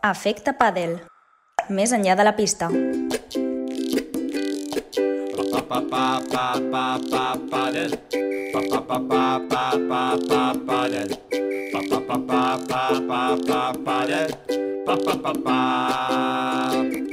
Efecte Padel. Més enllà de la pista. Padel. Padel. Padel. Padel.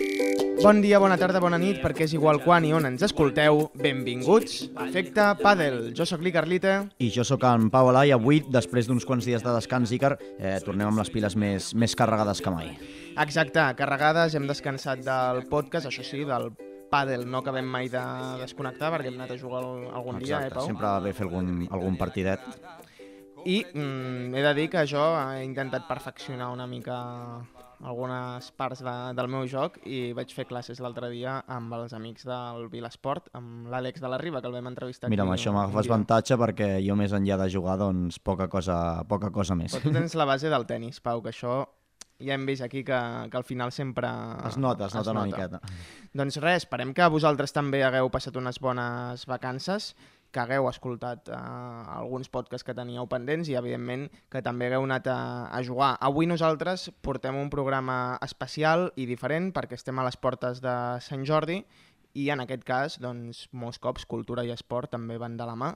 Bon dia, bona tarda, bona nit, perquè és igual quan i on ens escolteu. Benvinguts a Efecte Padel. Jo sóc l'Icarlita. I jo sóc en Pau Alà i avui, després d'uns quants dies de descans, Icar, eh, tornem amb les piles més, més carregades que mai. Exacte, carregades, hem descansat del podcast, això sí, del pàdel no acabem mai de desconnectar perquè hem anat a jugar al- algun dia, eh, Exacte, Pau? sempre va bé fer algun, algun partidet. I mm, he de dir que jo he intentat perfeccionar una mica algunes parts de, del meu joc i vaig fer classes l'altre dia amb els amics del Vilasport, amb l'Àlex de la Riba, que el vam entrevistar Mira, aquí. amb això un m'agafes avantatge perquè jo més enllà de jugar, doncs poca cosa, poca cosa més. Però tu tens la base del tennis, Pau, que això ja hem vist aquí que, que al final sempre... Es nota, es nota una miqueta. Doncs res, esperem que vosaltres també hagueu passat unes bones vacances, que hagueu escoltat eh, alguns podcasts que teníeu pendents i, evidentment, que també hagueu anat a, a jugar. Avui nosaltres portem un programa especial i diferent perquè estem a les portes de Sant Jordi i, en aquest cas, doncs, molts cops cultura i esport també van de la mà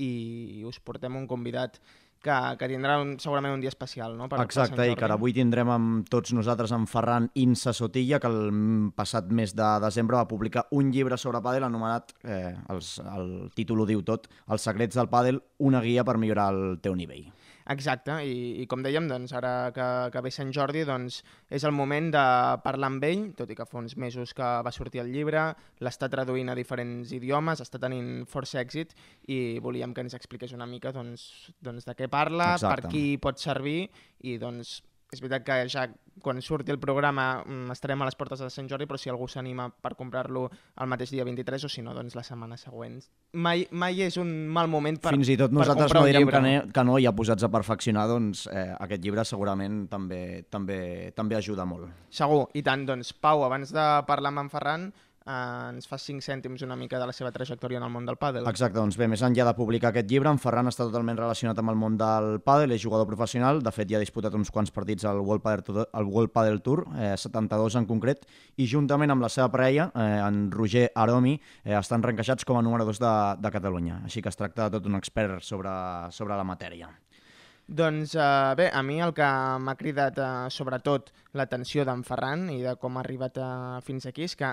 i us portem un convidat que, que tindrà un, segurament un dia especial, no? Per, per Exacte, i que avui tindrem amb tots nosaltres en Ferran Insa Sotilla, que el passat mes de desembre va publicar un llibre sobre pàdel anomenat, eh, els, el títol ho diu tot, Els secrets del pàdel, una guia per millorar el teu nivell. Exacte, i, i com dèiem, doncs, ara que, que ve Sant Jordi, doncs, és el moment de parlar amb ell, tot i que fa uns mesos que va sortir el llibre, l'està traduint a diferents idiomes, està tenint força èxit i volíem que ens expliqués una mica doncs, doncs de què parla, Exacte. per qui pot servir i doncs és veritat que ja quan surti el programa mm, estarem a les portes de Sant Jordi, però si algú s'anima per comprar-lo el mateix dia 23 o si no, doncs la setmana següent. Mai, mai és un mal moment per, Fins i tot nosaltres no direm que, ne, que no, ja posats a perfeccionar, doncs eh, aquest llibre segurament també, també, també ajuda molt. Segur, i tant. Doncs, Pau, abans de parlar amb en Ferran, eh, ens fas cinc cèntims una mica de la seva trajectòria en el món del pàdel. Exacte, doncs bé, més enllà de publicar aquest llibre, en Ferran està totalment relacionat amb el món del pàdel, és jugador professional, de fet ja ha disputat uns quants partits al World Padel Tour, al World Padel Tour eh, 72 en concret, i juntament amb la seva parella, eh, en Roger Aromi, eh, estan reencaixats com a número 2 de, de Catalunya, així que es tracta de tot un expert sobre, sobre la matèria. Doncs eh, bé, a mi el que m'ha cridat eh, sobretot l'atenció d'en Ferran i de com ha arribat eh, fins aquí és que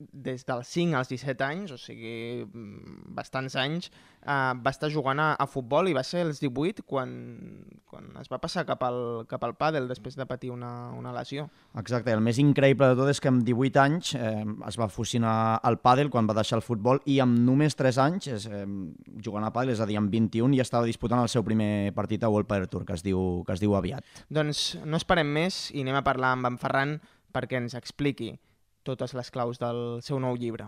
des dels 5 als 17 anys, o sigui, mm, bastants anys, eh, va estar jugant a, a futbol i va ser als 18 quan, quan es va passar cap al, cap al pàdel després de patir una, una lesió. Exacte, el més increïble de tot és que amb 18 anys eh, es va fusionar al pàdel quan va deixar el futbol i amb només 3 anys és, eh, jugant a pàdel, és a dir, amb 21 ja estava disputant el seu primer partit a World Padel Tour, que es diu, que es diu aviat. Doncs no esperem més i anem a parlar amb en Ferran perquè ens expliqui totes les claus del seu nou llibre.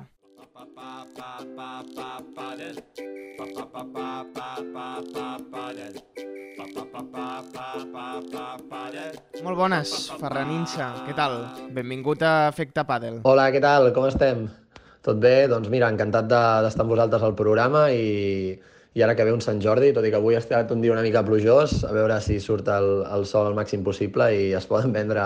Molt bones, Ferran Insa, què tal? Benvingut a Efecte Padel. Hola, què tal? Com estem? Tot bé? Doncs mira, encantat d'estar de, amb vosaltres al programa i, i ara que ve un Sant Jordi, tot i que avui ha estat un dia una mica plujós, a veure si surt el, el sol al màxim possible i es poden vendre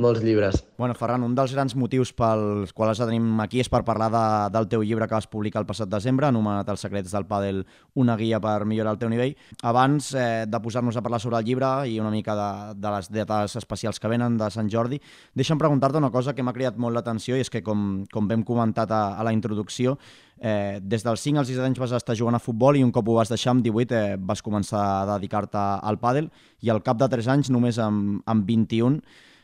molts llibres. Bueno, Ferran, un dels grans motius pels quals tenim aquí és per parlar de, del teu llibre que vas publicar el passat desembre, anomenat Els secrets del pàdel, una guia per millorar el teu nivell. Abans eh, de posar-nos a parlar sobre el llibre i una mica de, de les dates especials que venen de Sant Jordi, deixa'm preguntar-te una cosa que m'ha cridat molt l'atenció i és que, com, com vam comentat a, a la introducció, eh, des dels 5 als 6 anys vas estar jugant a futbol i un cop ho vas deixar amb 18 eh, vas començar a dedicar-te al pàdel i al cap de 3 anys, només amb, amb 21,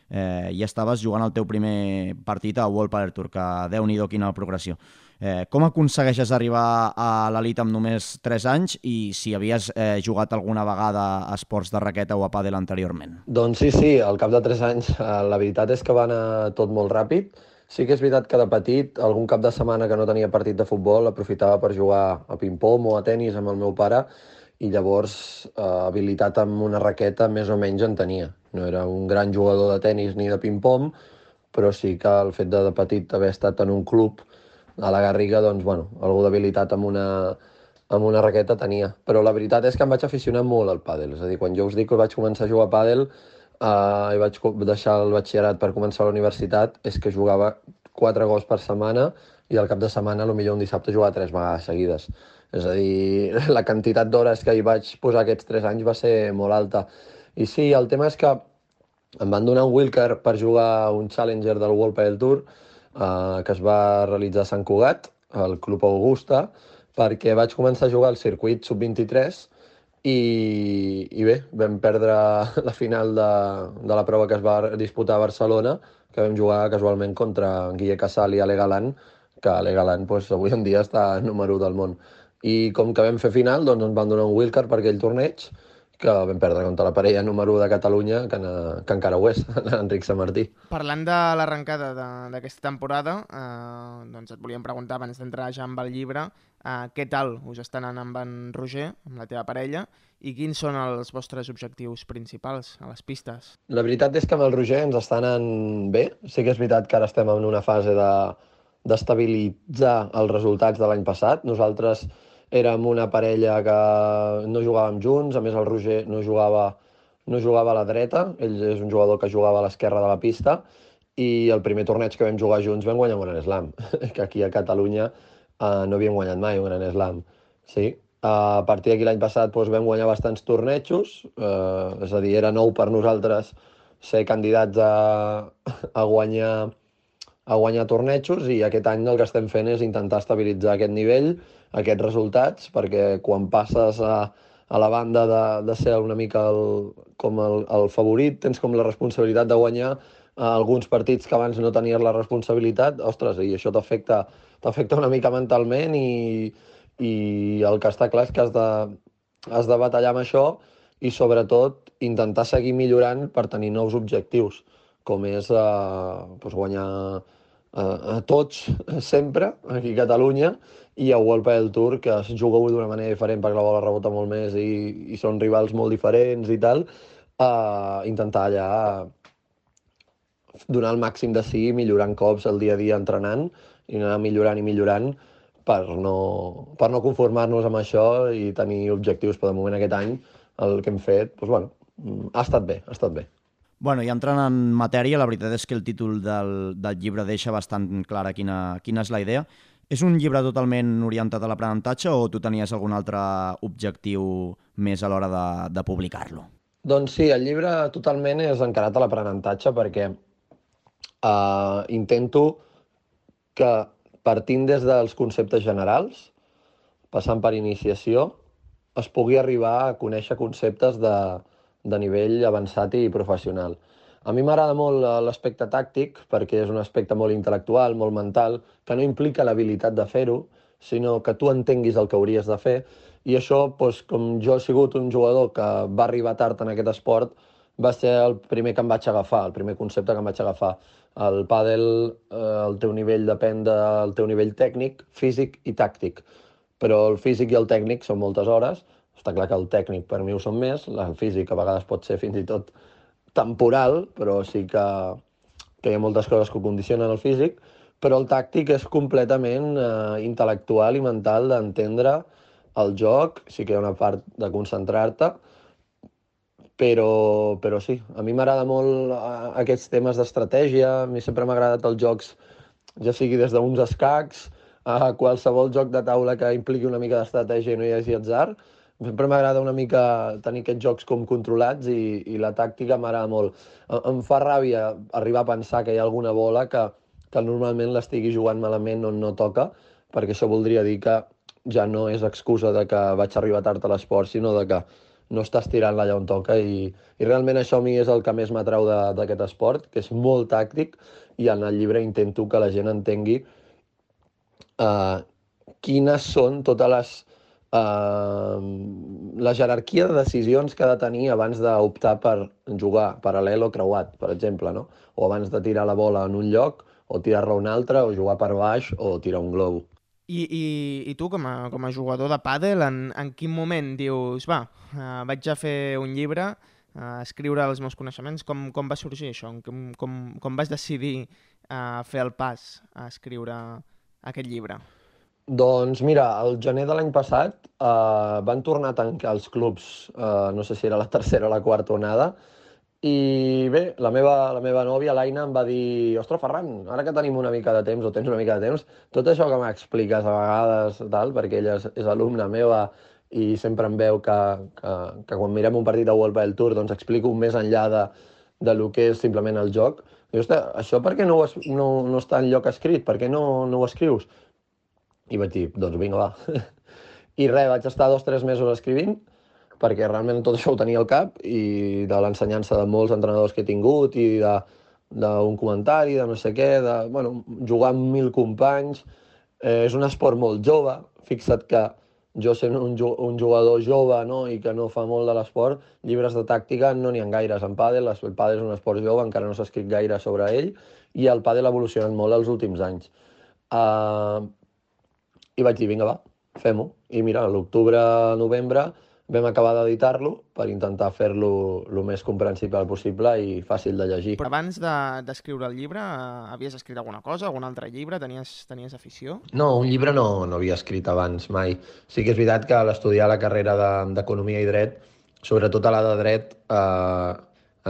eh, ja estaves jugant el teu primer partit a World Padel Tour, que déu-n'hi-do quina progressió. Eh, com aconsegueixes arribar a l'elit amb només 3 anys i si havies eh, jugat alguna vegada a esports de raqueta o a pàdel anteriorment? Doncs sí, sí, al cap de 3 anys eh, la veritat és que va anar tot molt ràpid. Sí que és veritat que de petit, algun cap de setmana que no tenia partit de futbol, aprofitava per jugar a ping-pong o a tennis amb el meu pare i llavors eh, habilitat amb una raqueta més o menys en tenia. No era un gran jugador de tennis ni de ping-pong, però sí que el fet de, de petit haver estat en un club a la Garriga, doncs, bueno, algú d'habilitat amb una, amb una raqueta tenia. Però la veritat és que em vaig aficionar molt al pàdel. És a dir, quan jo us dic que vaig començar a jugar a pàdel, uh, i vaig deixar el batxillerat per començar la universitat és que jugava quatre gols per setmana i al cap de setmana, potser un dissabte, jugava tres vegades seguides. És a dir, la quantitat d'hores que hi vaig posar aquests tres anys va ser molt alta. I sí, el tema és que em van donar un Wilker per jugar un Challenger del World Padel Tour eh, que es va realitzar a Sant Cugat, al Club Augusta, perquè vaig començar a jugar al circuit sub-23 i, i bé, vam perdre la final de, de la prova que es va disputar a Barcelona, que vam jugar casualment contra Guille Casal i Ale Galán, que Ale Galán pues, avui en dia està número 1 del món. I com que vam fer final, doncs ens van donar un Wilcar per aquell torneig, que vam perdre contra la parella número 1 de Catalunya, que, na, que encara ho és, Enric Samartí. Parlant de l'arrencada d'aquesta temporada, eh, doncs et volíem preguntar abans d'entrar ja amb el llibre, eh, què tal us està anant amb en Roger, amb la teva parella, i quins són els vostres objectius principals a les pistes? La veritat és que amb el Roger ens està anant bé. Sí que és veritat que ara estem en una fase de d'estabilitzar els resultats de l'any passat. Nosaltres érem una parella que no jugàvem junts, a més el Roger no jugava, no jugava a la dreta, ell és un jugador que jugava a l'esquerra de la pista, i el primer torneig que vam jugar junts vam guanyar un Slam, que aquí a Catalunya uh, no havíem guanyat mai un Gran Slam. Sí. Uh, a partir d'aquí l'any passat doncs, vam guanyar bastants tornejos, uh, és a dir, era nou per nosaltres ser candidats a, a guanyar a guanyar tornejos i aquest any el que estem fent és intentar estabilitzar aquest nivell, aquests resultats, perquè quan passes a, a la banda de, de ser una mica el, com el, el favorit, tens com la responsabilitat de guanyar eh, alguns partits que abans no tenies la responsabilitat, ostres, i això t'afecta t'afecta una mica mentalment i, i el que està clar és que has de, has de batallar amb això i sobretot intentar seguir millorant per tenir nous objectius, com és eh, doncs guanyar eh, a tots sempre aquí a Catalunya i a World Padel Tour, que es juga d'una manera diferent perquè la bola rebota molt més i, i són rivals molt diferents i tal, eh, intentar allà donar el màxim de si, millorant cops el dia a dia entrenant i anar millorant i millorant per no, per no conformar-nos amb això i tenir objectius, però de moment aquest any el que hem fet, doncs, bueno, ha estat bé, ha estat bé. Bueno, i entrant en matèria, la veritat és que el títol del, del llibre deixa bastant clara quina, quina és la idea. És un llibre totalment orientat a l'aprenentatge o tu tenies algun altre objectiu més a l'hora de, de publicar-lo? Doncs sí, el llibre totalment és encarat a l'aprenentatge perquè uh, intento que partint des dels conceptes generals, passant per iniciació, es pugui arribar a conèixer conceptes de, de nivell avançat i professional. A mi m'agrada molt l'aspecte tàctic perquè és un aspecte molt intel·lectual, molt mental, que no implica l'habilitat de fer-ho, sinó que tu entenguis el que hauries de fer. I això, doncs, com jo he sigut un jugador que va arribar tard en aquest esport, va ser el primer que em vaig agafar, el primer concepte que em vaig agafar. El pàdel, eh, el teu nivell depèn del teu nivell tècnic, físic i tàctic. Però el físic i el tècnic són moltes hores. Està clar que el tècnic per mi ho són més, el físic a vegades pot ser fins i tot temporal, però sí que, que hi ha moltes coses que condicionen el físic, però el tàctic és completament eh, intel·lectual i mental d'entendre el joc, sí que hi ha una part de concentrar-te, però, però sí, a mi m'agrada molt aquests temes d'estratègia, a mi sempre m'ha agradat els jocs, ja sigui des d'uns escacs a qualsevol joc de taula que impliqui una mica d'estratègia i no hi hagi atzar, sempre m'agrada una mica tenir aquests jocs com controlats i, i la tàctica m'agrada molt. Em, em fa ràbia arribar a pensar que hi ha alguna bola que, que normalment l'estigui jugant malament on no toca, perquè això voldria dir que ja no és excusa de que vaig arribar tard a l'esport, sinó de que no estàs tirant allà on toca i, i realment això a mi és el que més m'atrau d'aquest esport, que és molt tàctic i en el llibre intento que la gent entengui uh, quines són totes les uh, la jerarquia de decisions que ha de tenir abans d'optar per jugar paral·lel o creuat, per exemple, no? o abans de tirar la bola en un lloc o tirar-la a un altre, o jugar per baix o tirar un globo. I, i, i tu, com a, com a jugador de pàdel, en, en quin moment dius, va, uh, vaig a fer un llibre, a escriure els meus coneixements, com, com va sorgir això? Com, com, com vas decidir uh, fer el pas a escriure aquest llibre? Doncs mira, el gener de l'any passat eh, van tornar a tancar els clubs, eh, no sé si era la tercera o la quarta onada, I bé, la meva, la meva nòvia, l'Aina, em va dir ostres, Ferran, ara que tenim una mica de temps, o tens una mica de temps, tot això que m'expliques a vegades, tal, perquè ella és, és alumna meva i sempre em veu que, que, que quan mirem un partit de World Padel Tour doncs explico més enllà de, de lo que és simplement el joc. Diu, ostres, això per què no, es, no, no està en lloc escrit? Per què no, no ho escrius? I vaig dir, doncs vinga, va. I res, vaig estar dos o tres mesos escrivint, perquè realment tot això ho tenia al cap i de l'ensenyança de molts entrenadors que he tingut i de d'un comentari, de no sé què, de bueno, jugar amb mil companys. Eh, és un esport molt jove, fixa't que jo sent un, un jugador jove no, i que no fa molt de l'esport, llibres de tàctica no n'hi ha gaires en pàdel, el pàdel és un esport jove, encara no s'ha escrit gaire sobre ell, i el pàdel ha evolucionat molt els últims anys. Uh, I vaig dir, vinga, va, fem-ho. I mira, l'octubre, novembre, vam acabar d'editar-lo per intentar fer-lo el més comprensible possible i fàcil de llegir. Però abans d'escriure de, el llibre, eh, havies escrit alguna cosa, algun altre llibre? Tenies, tenies afició? No, un llibre no, no havia escrit abans mai. Sí que és veritat que a l'estudiar la carrera d'Economia de, i Dret, sobretot a la de Dret, eh,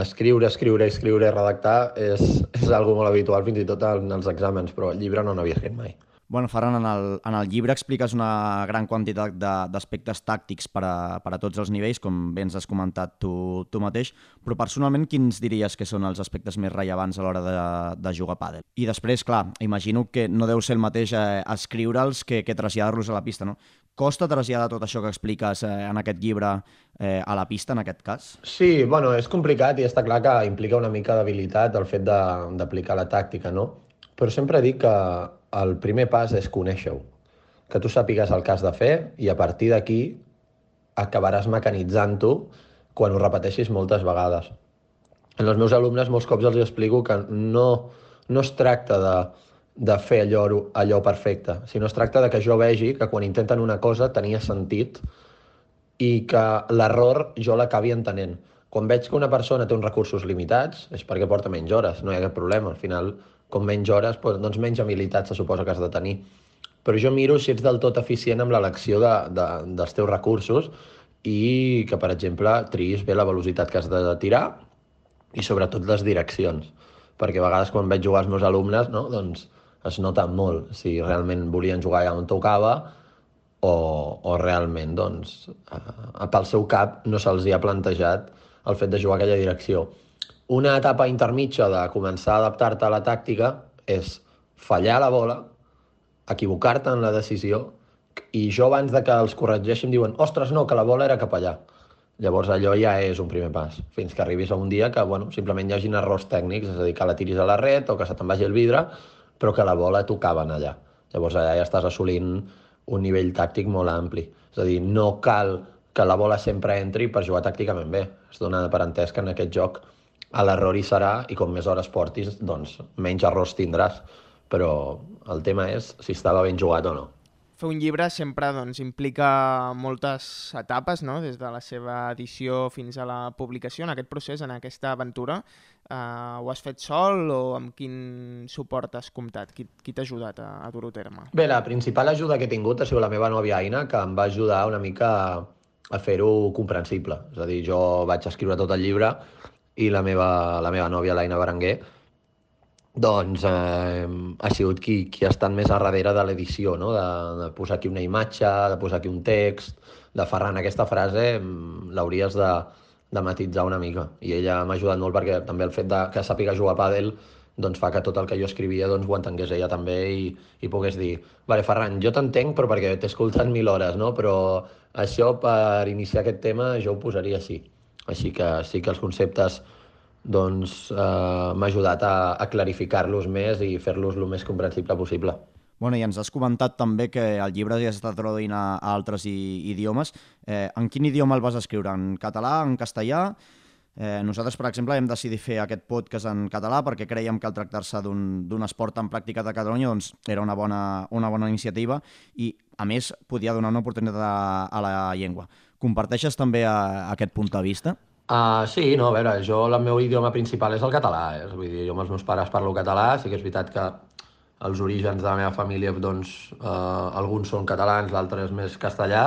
escriure, escriure, escriure i redactar és, és algo molt habitual fins i tot en els exàmens, però el llibre no n'havia escrit mai. Bueno, Ferran, en el, en el llibre expliques una gran quantitat d'aspectes tàctics per a, per a tots els nivells, com bé ens has comentat tu, tu mateix, però personalment quins diries que són els aspectes més rellevants a l'hora de, de jugar a pàdel? I després, clar, imagino que no deu ser el mateix eh, escriure'ls que, que traslladar-los a la pista, no? Costa traslladar tot això que expliques eh, en aquest llibre eh, a la pista, en aquest cas? Sí, bueno, és complicat i està clar que implica una mica d'habilitat el fet d'aplicar la tàctica, no? Però sempre dic que el primer pas és conèixer-ho, que tu sàpigues el que has de fer i a partir d'aquí acabaràs mecanitzant-ho quan ho repeteixis moltes vegades. En els meus alumnes molts cops els explico que no, no es tracta de, de fer allò, allò perfecte, sinó es tracta de que jo vegi que quan intenten una cosa tenia sentit i que l'error jo l'acabi entenent. Quan veig que una persona té uns recursos limitats és perquè porta menys hores, no hi ha cap problema. Al final com menys hores, doncs menys habilitat se suposa que has de tenir. Però jo miro si ets del tot eficient amb l'elecció de, de, dels teus recursos i que, per exemple, triïs bé la velocitat que has de tirar i sobretot les direccions. Perquè a vegades quan veig jugar els meus alumnes, no, doncs es nota molt si realment volien jugar allà on tocava o, o realment doncs, pel seu cap no se'ls ha plantejat el fet de jugar aquella direcció. Una etapa intermitja de començar a adaptar-te a la tàctica és fallar la bola, equivocar-te en la decisió, i jo abans de que els corregeixi em diuen ostres, no, que la bola era cap allà. Llavors allò ja és un primer pas, fins que arribis a un dia que bueno, simplement hi hagi errors tècnics, és a dir, que la tiris a la red o que se te'n vagi el vidre, però que la bola tocava allà. Llavors allà ja estàs assolint un nivell tàctic molt ampli. És a dir, no cal que la bola sempre entri per jugar tàcticament bé. Es dona per entès que en aquest joc l'error hi serà i com més hores portis, doncs menys errors tindràs. Però el tema és si estava ben jugat o no. Fer un llibre sempre doncs, implica moltes etapes, no? des de la seva edició fins a la publicació. En aquest procés, en aquesta aventura, eh, ho has fet sol o amb quin suport has comptat? Qui, qui t'ha ajudat a, a dur-ho a terme? Bé, la principal ajuda que he tingut ha sigut la meva nòvia Aina, que em va ajudar una mica a, a fer-ho comprensible. És a dir, jo vaig escriure tot el llibre i la meva, la meva nòvia, l'Aina Berenguer, doncs eh, ha sigut qui, qui ha estat més a darrere de l'edició, no? de, de posar aquí una imatge, de posar aquí un text, de Ferran, aquesta frase mm, l'hauries de, de matitzar una mica. I ella m'ha ajudat molt perquè també el fet de que sàpiga jugar a pàdel doncs fa que tot el que jo escrivia doncs, ho entengués ella també i, i pogués dir vale, Ferran, jo t'entenc però perquè t'he escoltat mil hores, no? però això per iniciar aquest tema jo ho posaria així. Així que sí que els conceptes doncs, eh, m'ha ajudat a, a clarificar-los més i fer-los el més comprensible possible. Bueno, i ens has comentat també que el llibre ja s'està traduint a, altres i, idiomes. Eh, en quin idioma el vas escriure? En català, en castellà? Eh, nosaltres, per exemple, hem decidit fer aquest podcast en català perquè creiem que al tractar-se d'un esport tan pràcticat a Catalunya doncs, era una bona, una bona iniciativa i, a més, podia donar una oportunitat a, a la llengua. Comparteixes també a, a aquest punt de vista? Uh, sí, no, a veure, jo el meu idioma principal és el català, eh? vull dir, jo amb els meus pares parlo català, sí que és veritat que els orígens de la meva família, doncs, uh, alguns són catalans, l'altre és més castellà,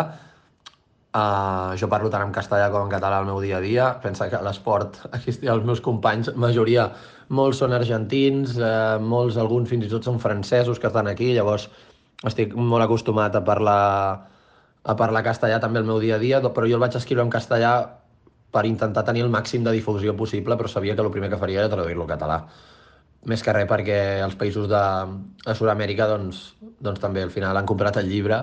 Uh, jo parlo tant en castellà com en català al meu dia a dia. Pensa que l'esport, aquí els meus companys, majoria, molts són argentins, uh, molts, alguns fins i tot són francesos que estan aquí, llavors estic molt acostumat a parlar, a parlar castellà també al meu dia a dia, però jo el vaig escriure en castellà per intentar tenir el màxim de difusió possible, però sabia que el primer que faria era traduir-lo al català. Més que res perquè els països de, de Sud-amèrica doncs, doncs també al final han comprat el llibre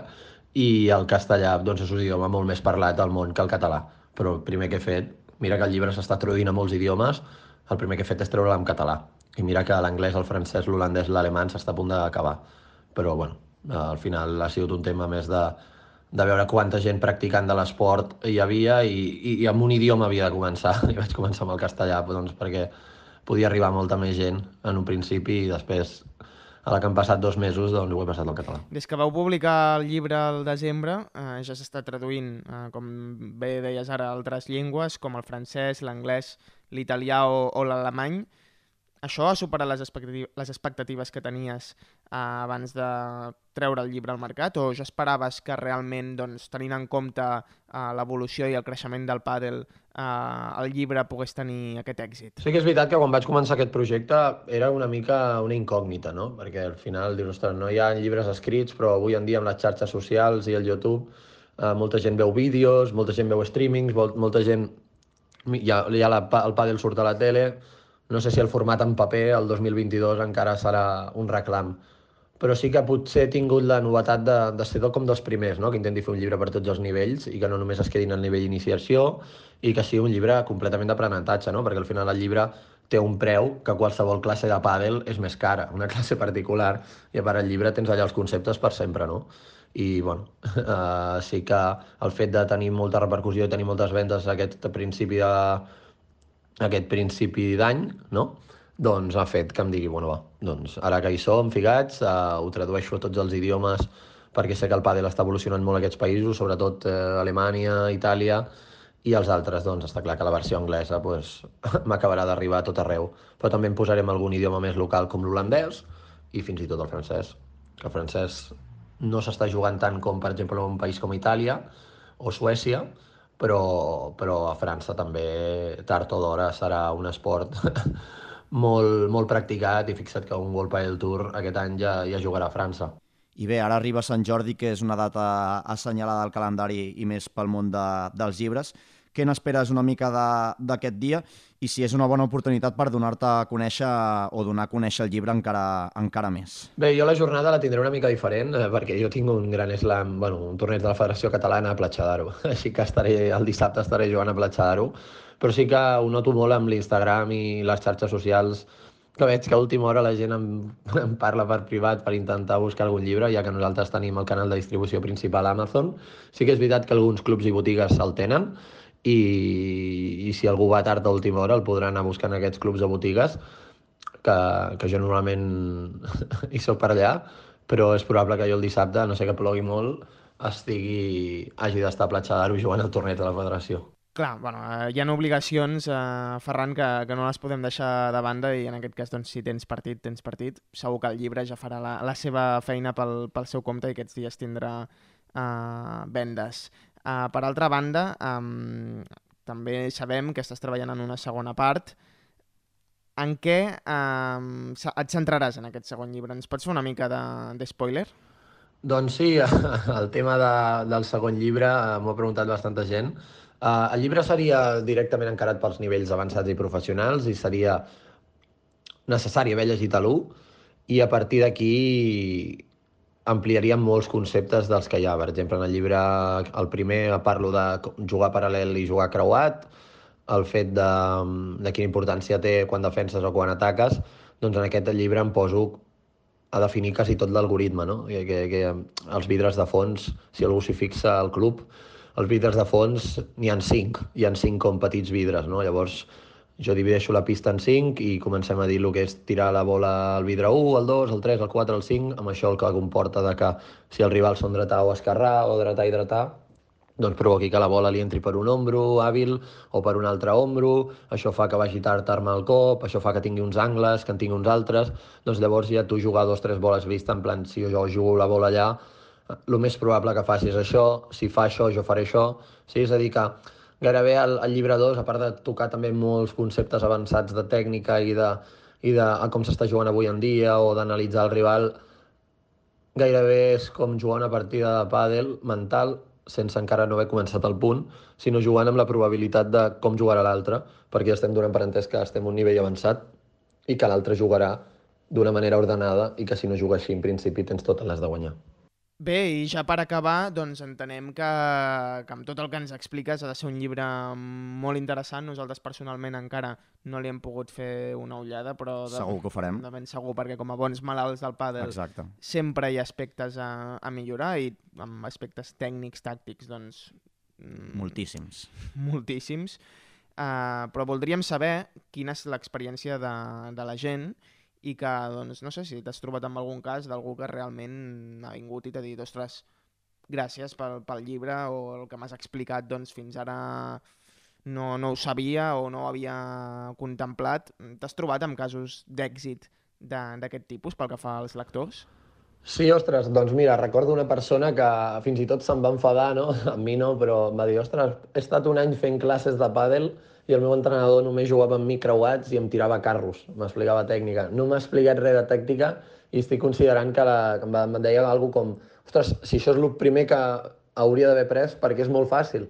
i el castellà doncs, és un idioma molt més parlat al món que el català. Però el primer que he fet, mira que el llibre s'està traduint a molts idiomes, el primer que he fet és treure'l en català. I mira que l'anglès, el francès, l'holandès, l'alemany s'està a punt d'acabar. Però, bueno, al final ha sigut un tema més de, de veure quanta gent practicant de l'esport hi havia i, i, i amb un idioma havia de començar. I vaig començar amb el castellà doncs, perquè podia arribar molta més gent en un principi i després a la que han passat dos mesos doncs ho he passat al català. Des que vau publicar el llibre al desembre eh, ja s'està traduint, eh, com bé deies ara, altres llengües com el francès, l'anglès, l'italià o, o l'alemany. Això ha superat les, expectatives, les expectatives que tenies eh, abans de treure el llibre al mercat o ja esperaves que realment, doncs, tenint en compte eh, l'evolució i el creixement del pàdel, eh, el llibre pogués tenir aquest èxit? Sí que és veritat que quan vaig començar aquest projecte era una mica una incògnita, no? Perquè al final dius, ostres, no hi ha llibres escrits, però avui en dia amb les xarxes socials i el YouTube eh, molta gent veu vídeos, molta gent veu streamings, molta gent... Ja, ja la, el pàdel surt a la tele, no sé si el format en paper el 2022 encara serà un reclam, però sí que potser he tingut la novetat de, de ser com dels primers, no? que intenti fer un llibre per tots els nivells i que no només es quedin al nivell d'iniciació i que sigui un llibre completament d'aprenentatge, no? perquè al final el llibre té un preu que qualsevol classe de pàdel és més cara, una classe particular, i a part el llibre tens allà els conceptes per sempre, no? I, bueno, uh, sí que el fet de tenir molta repercussió i tenir moltes vendes aquest principi de, aquest principi d'any, no? doncs ha fet que em digui, bueno, va, doncs ara que hi som ficats, eh, ho tradueixo a tots els idiomes perquè sé que el pàdel està evolucionant molt aquests països, sobretot eh, Alemanya, Itàlia, i els altres, doncs està clar que la versió anglesa pues, m'acabarà d'arribar a tot arreu. Però també en posarem algun idioma més local com l'holandès i fins i tot el francès. El francès no s'està jugant tant com, per exemple, en un país com Itàlia o Suècia, però, però a França també tard o d'hora serà un esport molt, molt practicat i fixa't que un World Padel Tour aquest any ja, ja jugarà a França. I bé, ara arriba Sant Jordi, que és una data assenyalada al calendari i més pel món de, dels llibres. Què n'esperes una mica d'aquest dia i si és una bona oportunitat per donar-te a conèixer o donar a conèixer el llibre encara, encara més? Bé, jo la jornada la tindré una mica diferent eh, perquè jo tinc un gran slam, bueno, un torneig de la Federació Catalana a Platja d'Aro, així que estaré, el dissabte estaré jugant a Platja d'Aro, però sí que ho noto molt amb l'Instagram i les xarxes socials que veig que a última hora la gent em, em parla per privat per intentar buscar algun llibre, ja que nosaltres tenim el canal de distribució principal a Amazon. Sí que és veritat que alguns clubs i botigues el tenen, i, i si algú va tard a última hora el podrà anar buscant aquests clubs de botigues que, que jo normalment hi soc per allà però és probable que jo el dissabte, no sé que plogui molt, estigui, hagi d'estar a Platja d'Aro jugant al torneig de la federació. Clar, bueno, eh, hi ha obligacions, eh, Ferran, que, que no les podem deixar de banda i en aquest cas, doncs, si tens partit, tens partit. Segur que el llibre ja farà la, la seva feina pel, pel seu compte i aquests dies tindrà eh, vendes. Uh, per altra banda, um, també sabem que estàs treballant en una segona part. En què um, et centraràs en aquest segon llibre? Ens pots fer una mica de, de spoiler? Doncs sí, el tema de, del segon llibre uh, m'ho ha preguntat bastanta gent. Uh, el llibre seria directament encarat pels nivells avançats i professionals i seria necessari haver llegit a l'1 i a partir d'aquí ampliaríem molts conceptes dels que hi ha. Per exemple, en el llibre, el primer parlo de jugar paral·lel i jugar creuat, el fet de, de quina importància té quan defenses o quan ataques, doncs en aquest llibre em poso a definir quasi tot l'algoritme, no? Que, que, que els vidres de fons, si algú s'hi fixa al club, els vidres de fons n'hi han cinc, hi han cinc com petits vidres, no? Llavors, jo divideixo la pista en 5 i comencem a dir el que és tirar la bola al vidre 1, al 2, al 3, al 4, al 5, amb això el que comporta de que si el rival són dretà o esquerrà o dretà i dretà, doncs provoqui que la bola li entri per un ombro hàbil o per un altre ombro, això fa que vagi tard armar el cop, això fa que tingui uns angles, que en tingui uns altres, doncs llavors ja tu jugar dos o tres boles vista, en plan, si jo jugo la bola allà, el més probable que facis això, si fa això, jo faré això. Sí? És a dir, que gairebé el, el llibre 2, a part de tocar també molts conceptes avançats de tècnica i de, i de com s'està jugant avui en dia o d'analitzar el rival, gairebé és com jugar una partida de pàdel mental sense encara no haver començat el punt, sinó jugant amb la probabilitat de com jugarà l'altre, perquè ja estem donant per entès que estem a un nivell avançat i que l'altre jugarà d'una manera ordenada i que si no juga així, en principi, tens totes les de guanyar. Bé, i ja per acabar, doncs entenem que, que amb tot el que ens expliques ha de ser un llibre molt interessant. Nosaltres personalment encara no li hem pogut fer una ullada, però de, Segur que ho farem. de ben segur, perquè com a bons malalts del pàdel Exacte. sempre hi ha aspectes a, a millorar i amb aspectes tècnics, tàctics, doncs... mm, Moltíssims. moltíssims, uh, però voldríem saber quina és l'experiència de, de la gent i que, doncs, no sé si t'has trobat amb algun cas d'algú que realment ha vingut i t'ha dit, ostres, gràcies pel, pel llibre o el que m'has explicat, doncs fins ara no, no ho sabia o no ho havia contemplat. T'has trobat amb casos d'èxit d'aquest tipus pel que fa als lectors? Sí, ostres, doncs mira, recordo una persona que fins i tot se'n va enfadar, no? A mi no, però em va dir, ostres, he estat un any fent classes de pàdel i el meu entrenador només jugava amb mi creuats i em tirava carros, m'explicava tècnica. No m'ha explicat res de tècnica i estic considerant que, la, que em, deia alguna com, ostres, si això és el primer que hauria d'haver pres perquè és molt fàcil.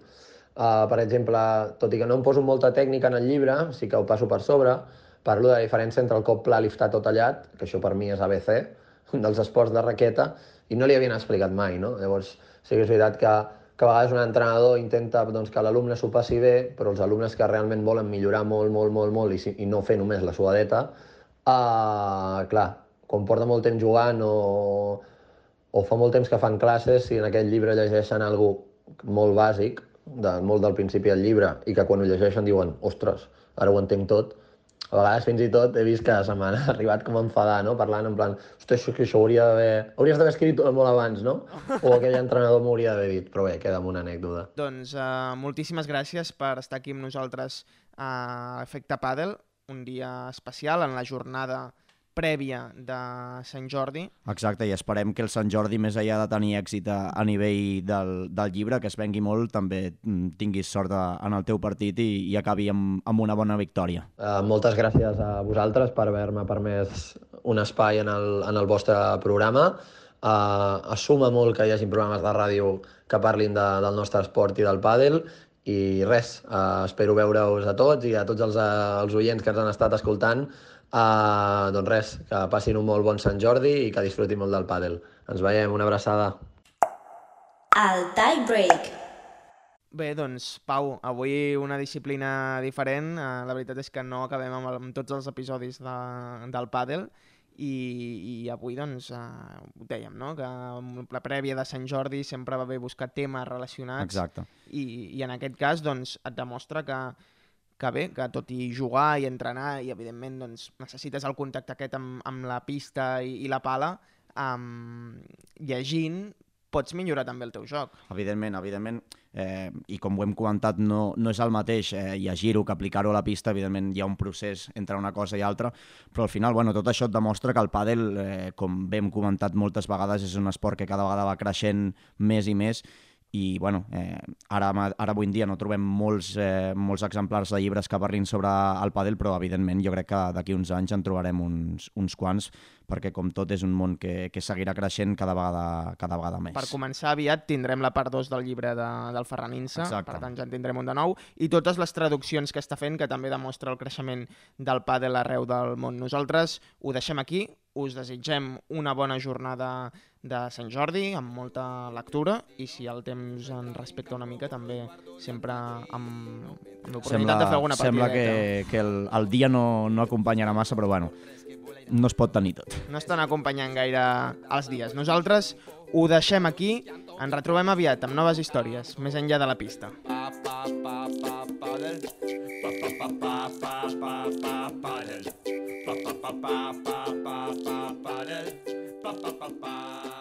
Uh, per exemple, tot i que no em poso molta tècnica en el llibre, sí que ho passo per sobre, parlo de la diferència entre el cop pla liftat o tallat, que això per mi és ABC, dels esports de raqueta, i no li havien explicat mai, no? Llavors, sí que és veritat que, que a vegades un entrenador intenta doncs, que l'alumne s'ho passi bé, però els alumnes que realment volen millorar molt, molt, molt, molt i, i no fer només la suadeta, uh, clar, quan porta molt temps jugant o, o fa molt temps que fan classes, si en aquest llibre llegeixen algo molt bàsic, de, molt del principi del llibre, i que quan ho llegeixen diuen, ostres, ara ho entenc tot, a vegades fins i tot he vist que se m'han arribat com a enfadar, no? parlant en plan, ostres, això, això hauria d'haver... Hauries d'haver escrit molt abans, no? O aquell entrenador m'hauria d'haver dit, però bé, queda amb una anècdota. Doncs uh, moltíssimes gràcies per estar aquí amb nosaltres a Efecte Padel, un dia especial en la jornada prèvia de Sant Jordi. Exacte, i esperem que el Sant Jordi, més enllà de tenir èxit a, a nivell del, del llibre, que es vengui molt, també mm, tinguis sort a, en el teu partit i, i acabi amb, amb una bona victòria. Uh, moltes gràcies a vosaltres per haver-me permès un espai en el, en el vostre programa. Uh, assuma molt que hi hagi programes de ràdio que parlin de, del nostre esport i del pàdel i res, uh, espero veure-us a tots i a tots els, uh, els oients que ens han estat escoltant uh, doncs res, que passin un molt bon Sant Jordi i que disfrutin molt del pàdel. Ens veiem, una abraçada. El tie break. Bé, doncs, Pau, avui una disciplina diferent. Uh, la veritat és que no acabem amb, el- amb tots els episodis de, del pàdel i, i avui, doncs, uh, ho dèiem, no?, que la prèvia de Sant Jordi sempre va bé buscar temes relacionats Exacte. i, i en aquest cas doncs, et demostra que, que bé, que tot i jugar i entrenar i evidentment doncs, necessites el contacte aquest amb, amb la pista i, i la pala, um, llegint pots millorar també el teu joc. Evidentment, evidentment, eh, i com ho hem comentat, no, no és el mateix eh, llegir-ho que aplicar-ho a la pista, evidentment hi ha un procés entre una cosa i altra, però al final, bueno, tot això et demostra que el pàdel, eh, com bé hem comentat moltes vegades, és un esport que cada vegada va creixent més i més, i bueno, eh, ara, ara avui en dia no trobem molts, eh, molts exemplars de llibres que parlin sobre el pàdel, però evidentment jo crec que d'aquí uns anys en trobarem uns, uns quants, perquè com tot és un món que, que seguirà creixent cada vegada, cada vegada més. Per començar aviat tindrem la part 2 del llibre de, del Ferran Insa, Exacte. per tant ja en tindrem un de nou, i totes les traduccions que està fent, que també demostra el creixement del pàdel arreu del món. Nosaltres ho deixem aquí, us desitgem una bona jornada de Sant Jordi, amb molta lectura, i si el temps en respecta una mica, també sempre amb, amb l'oportunitat de fer alguna sembla partideta. que, que el, el dia no, no acompanyarà massa, però bueno, no es pot tenir tot. no estan acompanyant gaire els dies. Nosaltres ho deixem aquí, ens retrobem aviat amb noves històries, més enllà de la pista. pa pa pa pa pa pa pa pa pa pa pa pa pa pa pa pa pa pa paddle pa pa pa pa